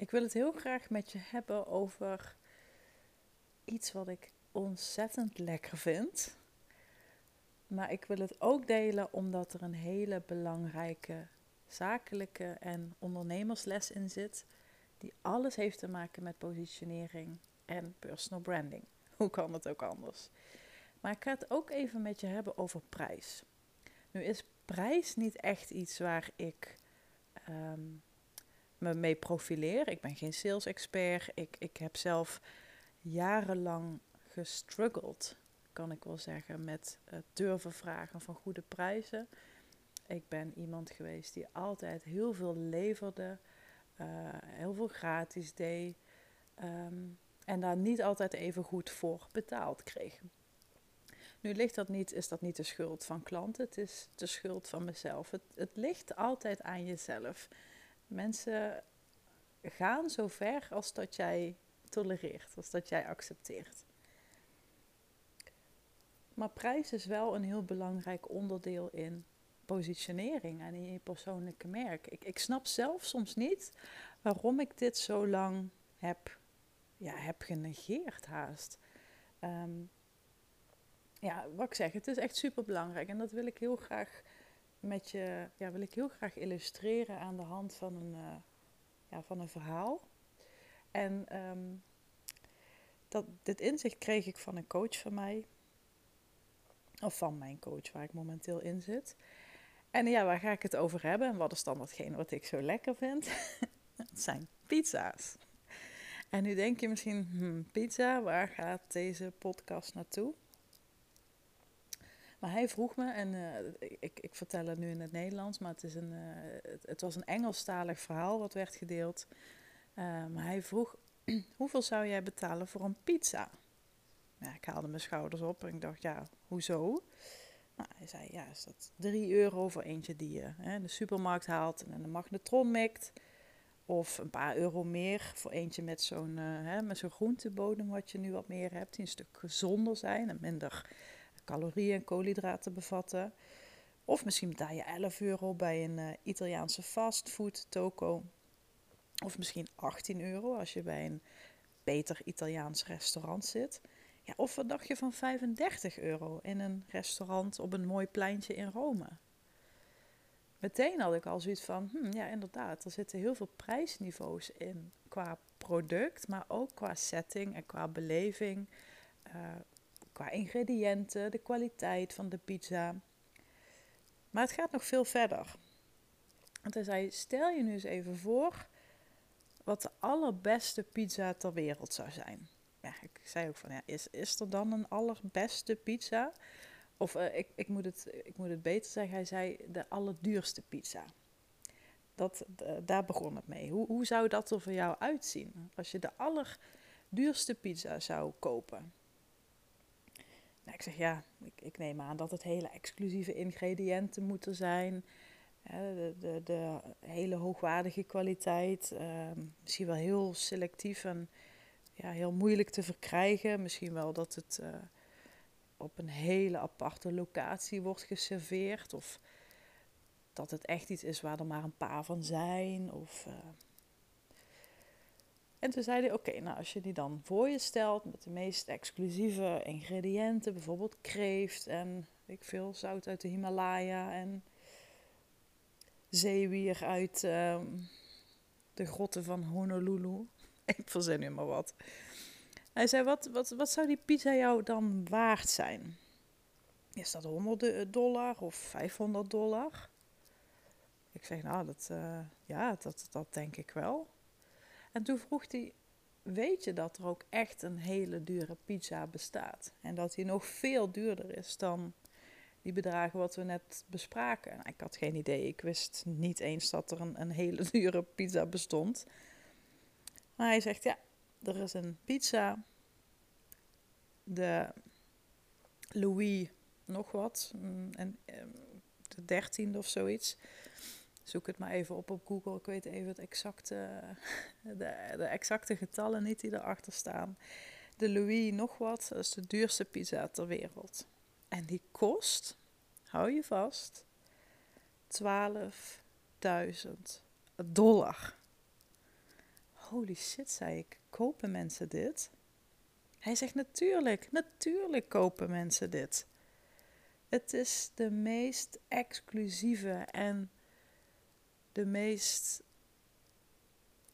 Ik wil het heel graag met je hebben over iets wat ik ontzettend lekker vind. Maar ik wil het ook delen omdat er een hele belangrijke zakelijke en ondernemersles in zit. Die alles heeft te maken met positionering en personal branding. Hoe kan het ook anders? Maar ik ga het ook even met je hebben over prijs. Nu is prijs niet echt iets waar ik ehm, me mee profileer. Ik ben geen sales expert. Ik, ik heb zelf jarenlang gestruggeld, kan ik wel zeggen, met durven vragen van goede prijzen. Ik ben iemand geweest die altijd heel veel leverde, uh, heel veel gratis deed ehm, en daar niet altijd even goed voor betaald kreeg. Nu ligt dat niet, is dat niet de schuld van klanten, het is de schuld van mezelf. Het, het ligt altijd aan jezelf. Mensen gaan zo ver als dat jij tolereert, als dat jij accepteert. Maar prijs is wel een heel belangrijk onderdeel in positionering en in je persoonlijke merk. Ik, ik snap zelf soms niet waarom ik dit zo lang heb, ja, heb genegeerd haast. Ehm, ja, wat ik zeg, het is echt super belangrijk en dat wil ik heel graag met je, ja, wil ik heel graag illustreren aan de hand van een, uh, ja, van een verhaal. En um, dat, dit inzicht kreeg ik van een coach van mij. Of van mijn coach waar ik momenteel in zit. En ja, waar ga ik het over hebben? En wat is dan datgene wat ik zo lekker vind? Het zijn pizza's. En nu denk je misschien, hmm, pizza, waar gaat deze podcast naartoe? Maar hij vroeg me, en uh, ik, ik, vertel het nu in het Nederlands, maar het, is een, uh, het, was een Engelstalig verhaal wat werd gedeeld. Uh, maar hij vroeg, hoeveel zou jij betalen voor een pizza? Ja, ik haalde mijn schouders op en ik dacht, ja, hoezo? Nou, hij zei, ja, is dat 3 euro voor eentje die je hè, in de supermarkt haalt en in de magnetron mikt. Of een paar euro meer voor eentje met zo'n met zo'n groentebodem wat je nu wat meer hebt. Die een stuk gezonder zijn en minder calorieën en koolhydraten bevatten. Of misschien betaal je 11 euro bij een uh, Italiaanse fastfood toko. Of misschien 18 euro als je bij een beter Italiaans restaurant zit. Ja, of wat dacht je van 35 euro in een restaurant op een mooi pleintje in Rome? Meteen had ik al zoiets van, hm, ja inderdaad, er zitten heel veel prijsniveaus in qua product, maar ook qua setting en qua beleving, uh, qua ingrediënten, de kwaliteit van de pizza. Maar het gaat nog veel verder. Want hij zei, stel je nu eens even voor wat de allerbeste pizza ter wereld zou zijn. Ja, ik zei ook van, ja, is, is er dan een allerbeste pizza? Of uh, ik, ik, moet het, ik moet het beter zeggen, hij zei de allerduurste pizza. Dat, daar begon het mee. Hoe, hoe zou dat er voor jou uitzien als je de allerduurste pizza zou kopen? Nou, ik zeg ja, ik, ik neem aan dat het hele exclusieve ingrediënten moeten zijn de, de, de, hele hoogwaardige kwaliteit. Uh, misschien wel heel selectief en ja, heel moeilijk te verkrijgen. Misschien wel dat het uh, op een hele aparte locatie wordt geserveerd. Of dat het echt iets is waar er maar een paar van zijn. Of, uh... En toen zei hij: Oké, nou als je die dan voor je stelt met de meest exclusieve ingrediënten, bijvoorbeeld kreeft en ik veel zout uit de Himalaya en zeewier uit uh, de grotten van Honolulu. Ik verzin nu maar wat. Hij zei, wat, wat, wat zou die pizza jou dan waard zijn? Is dat 100 dollar of 500 dollar? Ik zeg, nou, dat, uh, ja, dat, dat denk ik wel. En toen vroeg hij, weet je dat er ook echt een hele dure pizza bestaat? En dat die nog veel duurder is dan die bedragen wat we net bespraken. Nou, ik had geen idee. Ik wist niet eens dat er een, een hele dure pizza bestond. Maar hij zegt, ja, er is een pizza. De Louis nog wat. Mm, en ehm, de dertiende of zoiets. Zoek het maar even op op Google. Ik weet even het exacte, de, de exacte getallen niet die erachter staan. De Louis nog wat, dat is de duurste pizza ter wereld. En die kost, hou je vast, 12.000 dollar. Holy shit, zei ik. Kopen mensen dit? Hij zegt natuurlijk, natuurlijk kopen mensen dit. Het is de meest exclusieve en de meest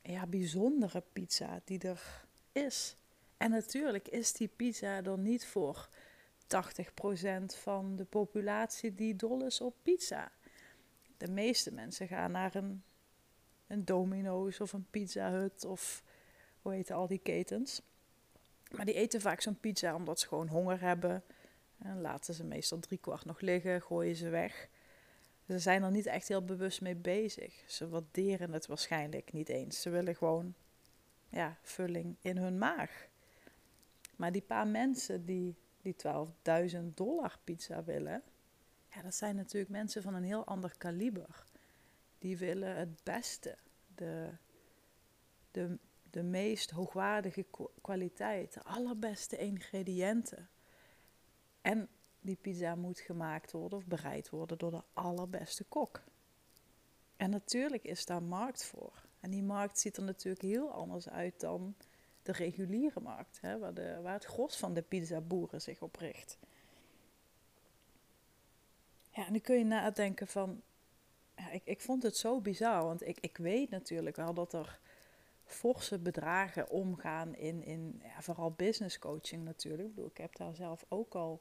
ja, bijzondere pizza die er is. En natuurlijk is die pizza er niet voor 80% van de populatie die dol is op pizza. De meeste mensen gaan naar een, een Domino's of een Pizza Hut of hoe heet al die ketens. Maar die eten vaak zo'n pizza omdat ze gewoon honger hebben. En laten ze meestal drie kwart nog liggen, gooien ze weg. Ze zijn er niet echt heel bewust mee bezig. Ze waarderen het waarschijnlijk niet eens. Ze willen gewoon ja, vulling in hun maag. Maar die paar mensen die die 12.000 dollar pizza willen, ja, dat zijn natuurlijk mensen van een heel ander kaliber. Die willen het beste, de, de, de meest hoogwaardige kwaliteit, de allerbeste ingrediënten. En die pizza moet gemaakt worden of bereid worden door de allerbeste kok. En natuurlijk is daar markt voor. En die markt ziet er natuurlijk heel anders uit dan de reguliere markt, hè, waar, de, waar het gros van de pizzaboeren zich op richt. Ja, nu kun je nadenken van, ja, ik, ik vond het zo bizar, want ik, ik weet natuurlijk wel dat er forse bedragen omgaan in, in ja, vooral business coaching natuurlijk. Ik bedoel, ik heb daar zelf ook al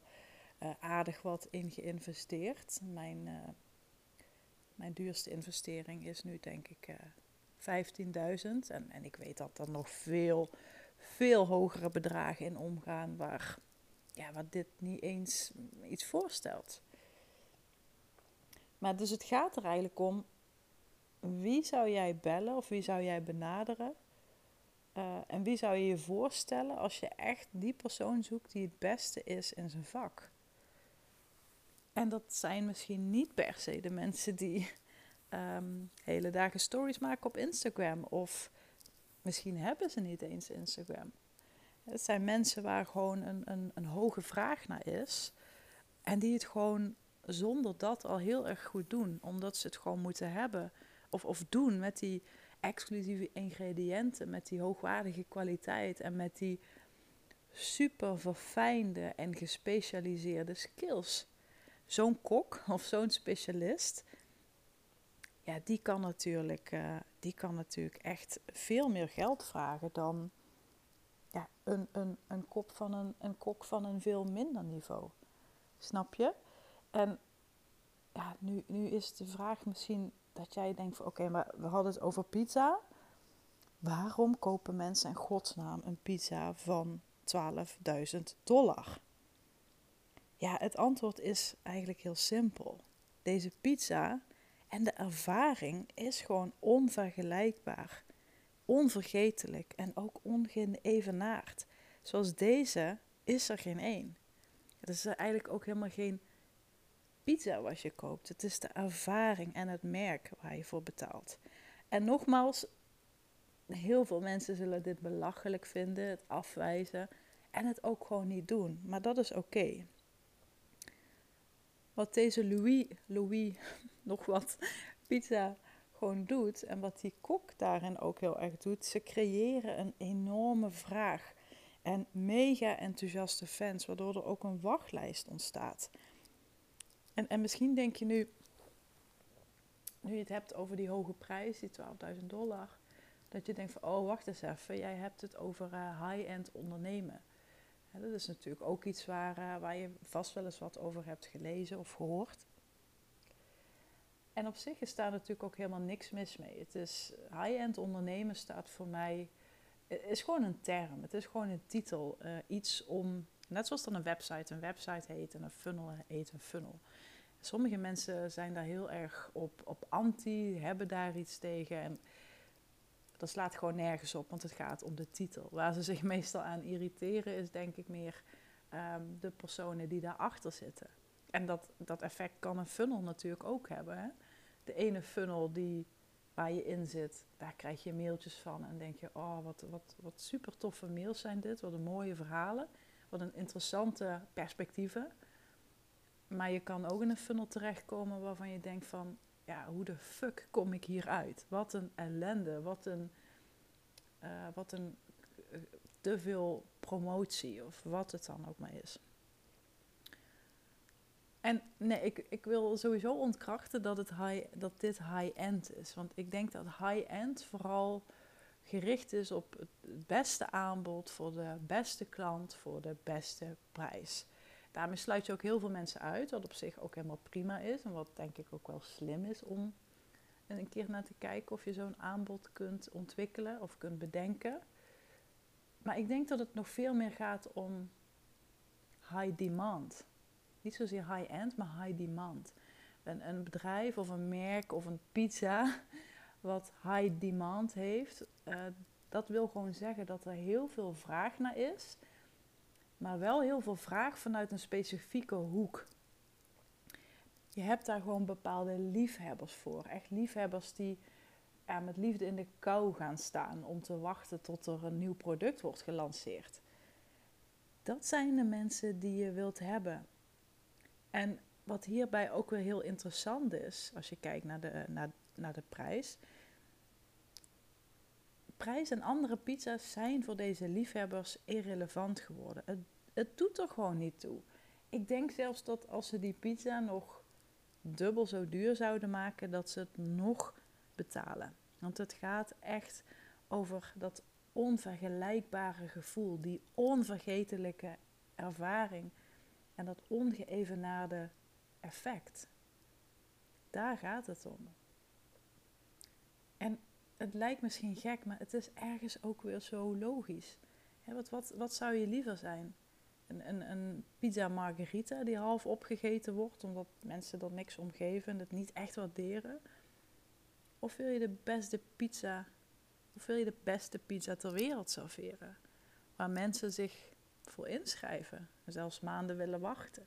uh, aardig wat in geïnvesteerd. Mijn, uh, mijn duurste investering is nu denk ik uh, 15.000. En, en ik weet dat er nog veel, veel hogere bedragen in omgaan waar, ja, waar dit niet eens iets voorstelt. Maar dus het gaat er eigenlijk om, wie zou jij bellen of wie zou jij benaderen? En wie zou je je voorstellen als je echt die persoon zoekt die het beste is in zijn vak? En dat zijn misschien niet per se de mensen die um, hele dagen stories maken op Instagram. Of misschien hebben ze niet eens Instagram. Het zijn mensen waar gewoon een, een, een hoge vraag naar is. En die het gewoon zonder dat al heel erg goed doen. Omdat ze het gewoon moeten hebben. Of, of doen met die exclusieve ingrediënten. Met die hoogwaardige kwaliteit. En met die super verfijnde en gespecialiseerde skills. Zo'n kok of zo'n specialist ja, die kan natuurlijk, uh, die kan natuurlijk echt veel meer geld vragen dan ja, een, een, een, kop van een, een kok van een veel minder niveau. Snap je? En ja, nu, nu is de vraag misschien dat jij denkt oké, maar we hadden het over pizza. Waarom kopen mensen in godsnaam een pizza van 12.000 dollar? Ja, het antwoord is eigenlijk heel simpel. Deze pizza en de ervaring is gewoon onvergelijkbaar, onvergetelijk en ook ongeëvenaard. Zoals deze is er geen één. Het is eigenlijk ook helemaal geen pizza wat je koopt. Het is de ervaring en het merk waar je voor betaalt. En nogmaals, heel veel mensen zullen dit belachelijk vinden, het afwijzen en het ook gewoon niet doen. Maar dat is oké. Wat deze Louis, Louis nog wat pizza gewoon doet. En wat die kok daarin ook heel erg doet. Ze creëren een enorme vraag. En mega enthousiaste fans, waardoor er ook een wachtlijst ontstaat. En, en misschien denk je nu, nu je het hebt over die hoge prijs, die 12.000 dollar, dat je denkt van, oh wacht eens even, jij hebt het over uh, high-end ondernemen. Dat is natuurlijk ook iets waar, uh, waar je vast wel eens wat over hebt gelezen of gehoord. En op zich is daar natuurlijk ook helemaal niks mis mee. Het is high-end ondernemen staat voor mij is gewoon een term. Het is gewoon een titel. Uh, iets om Net zoals dan een website een website heet en een funnel heet een funnel. Sommige mensen zijn daar heel erg op, op anti, hebben daar iets tegen. En dat slaat gewoon nergens op, want het gaat om de titel. Waar ze zich meestal aan irriteren is denk ik meer ehm, de personen die daarachter zitten. En dat, dat effect kan een funnel natuurlijk ook hebben. Hè? De ene funnel die, waar je in zit, daar krijg je mailtjes van en denk je, oh wat, wat, wat super toffe mails zijn dit, wat een mooie verhalen, wat een interessante perspectieven. Maar je kan ook in een funnel terechtkomen waarvan je denkt van, ja, hoe de fuck kom ik hier uit? Wat een ellende, wat een, uh, wat een uh, te veel promotie of wat het dan ook maar is. En nee, ik, ik wil sowieso ontkrachten dat, het high, dat dit high-end is. Want ik denk dat high-end vooral gericht is op het beste aanbod voor de beste klant voor de beste prijs. Daarmee sluit je ook heel veel mensen uit, wat op zich ook helemaal prima is. En wat denk ik ook wel slim is om een keer naar te kijken of je zo'n aanbod kunt ontwikkelen of kunt bedenken. Maar ik denk dat het nog veel meer gaat om high demand. Niet zozeer high-end, maar high demand. Een, een bedrijf of een merk of een pizza wat high demand heeft, uh, dat wil gewoon zeggen dat er heel veel vraag naar is maar wel heel veel vraag vanuit een specifieke hoek. Je hebt daar gewoon bepaalde liefhebbers voor. Echt liefhebbers die ja, met liefde in de kou gaan staan om te wachten tot er een nieuw product wordt gelanceerd. Dat zijn de mensen die je wilt hebben. En wat hierbij ook weer heel interessant is, als je kijkt naar de, naar, naar de prijs. Prijs en andere pizza's zijn voor deze liefhebbers irrelevant geworden. Het het doet er gewoon niet toe. Ik denk zelfs dat als ze die pizza nog dubbel zo duur zouden maken, dat ze het nog betalen. Want het gaat echt over dat onvergelijkbare gevoel, die onvergetelijke ervaring en dat ongeëvenaarde effect. Daar gaat het om. En het lijkt misschien gek, maar het is ergens ook weer zo logisch. wat, wat, wat zou je liever zijn? Een, een, een, pizza margherita die half opgegeten wordt omdat mensen er niks om geven en het niet echt waarderen? Of wil je de beste pizza, of wil je de beste pizza ter wereld serveren? Waar mensen zich voor inschrijven en zelfs maanden willen wachten.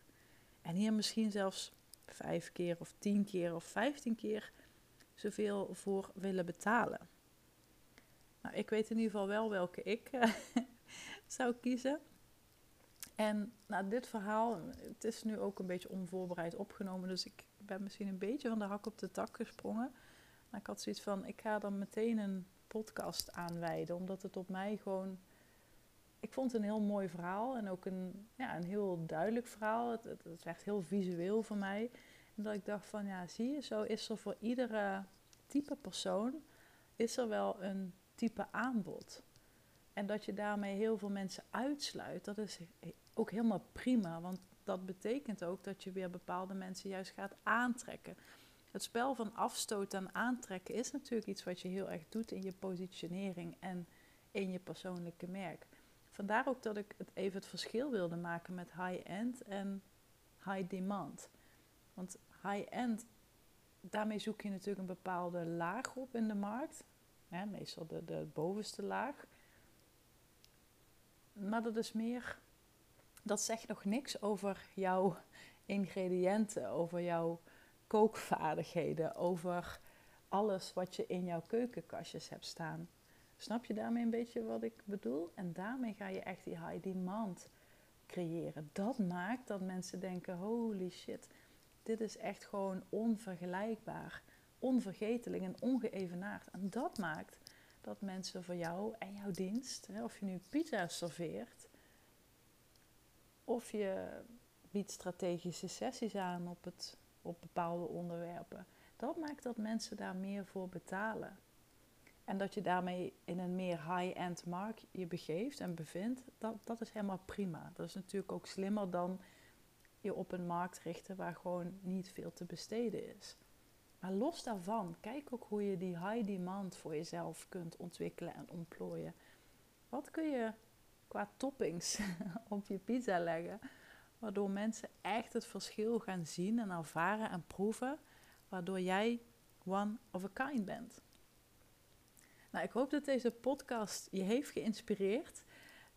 En hier misschien zelfs vijf keer of tien keer of vijftien keer zoveel voor willen betalen. Nou, ik weet in ieder geval wel welke ik zou kiezen. En nou, dit verhaal, het is nu ook een beetje onvoorbereid opgenomen, dus ik ben misschien een beetje van de hak op de tak gesprongen. Maar ik had zoiets van, ik ga dan meteen een podcast aanwijden, omdat het op mij gewoon... Ik vond het een heel mooi verhaal en ook een, ja, een heel duidelijk verhaal. Het, het, het werd heel visueel voor mij. En dat ik dacht van, ja, zie je, zo is er voor iedere type persoon, is er wel een type aanbod. En dat je daarmee heel veel mensen uitsluit, dat is ook helemaal prima. Want dat betekent ook dat je weer bepaalde mensen juist gaat aantrekken. Het spel van afstoten en aantrekken is natuurlijk iets wat je heel erg doet in je positionering en in je persoonlijke merk. Vandaar ook dat ik het even het verschil wilde maken met high-end en high demand. Want high-end, daarmee zoek je natuurlijk een bepaalde laag op in de markt. meestal de, de bovenste laag. Maar dat is meer dat zegt nog niks over jouw ingrediënten, over jouw kookvaardigheden, over alles wat je in jouw keukenkastjes hebt staan. Snap je daarmee een beetje wat ik bedoel? En daarmee ga je echt die high demand creëren. Dat maakt dat mensen denken: holy shit, dit is echt gewoon onvergelijkbaar, onvergetelijk en ongeëvenaard. En dat maakt dat mensen voor jou en jouw dienst, of je nu pizza serveert, of je biedt strategische sessies aan op, het, op bepaalde onderwerpen. Dat maakt dat mensen daar meer voor betalen. En dat je daarmee in een meer high-end markt je begeeft en bevindt, dat, dat is helemaal prima. Dat is natuurlijk ook slimmer dan je op een markt richten waar gewoon niet veel te besteden is. Maar los daarvan, kijk ook hoe je die high demand voor jezelf kunt ontwikkelen en ontplooien. Wat kun je qua toppings op je pizza leggen. Waardoor mensen echt het verschil gaan zien en ervaren en proeven. Waardoor jij one of a kind bent. Nou, ik hoop dat deze podcast je heeft geïnspireerd.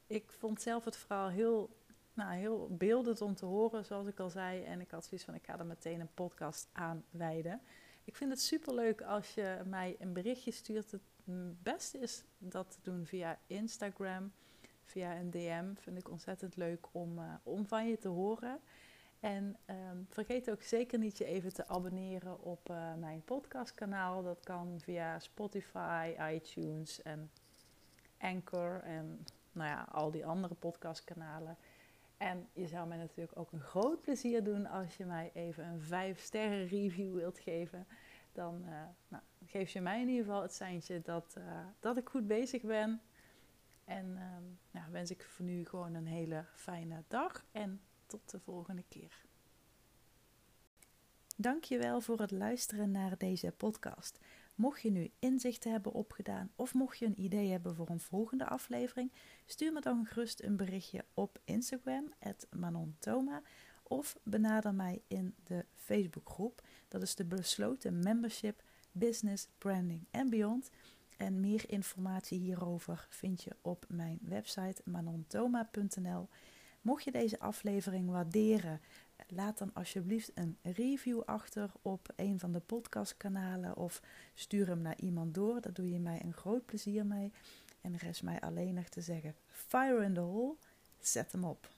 Ik vond zelf het verhaal heel, nou, heel beeldend om te horen, zoals ik al zei. En ik had zoiets van, ik ga er meteen een podcast aan wijden. Ik vind het superleuk als je mij een berichtje stuurt. Het beste is dat te doen via Instagram, via een DM. Vind ik ontzettend leuk om, uh, om van je te horen. En um, vergeet ook zeker niet je even te abonneren op uh, mijn podcastkanaal. Dat kan via Spotify, iTunes en Anchor en nou ja, al die andere podcastkanalen. En je zou mij natuurlijk ook een groot plezier doen als je mij even een 5 sterren review wilt geven. Dan uh, nou, geef je mij in ieder geval het seintje dat, dat ik goed bezig ben. En um, wens ik voor nu gewoon een hele fijne dag en tot de volgende keer. Dankjewel voor het luisteren naar deze podcast. Mocht je nu inzichten hebben opgedaan of mocht je een idee hebben voor een volgende aflevering, stuur me dan gerust een berichtje op Instagram, @manontoma, of benader mij in de Facebookgroep. Dat is de besloten membership Business, Branding en Beyond. En meer informatie hierover vind je op mijn website manontoma.nl. Mocht je deze aflevering waarderen, laat dan alsjeblieft een review achter op een van de podcastkanalen of stuur hem naar iemand door. Daar doe je mij een groot plezier mee. En rest mij alleen nog te zeggen: Fire in the hole, zet hem op.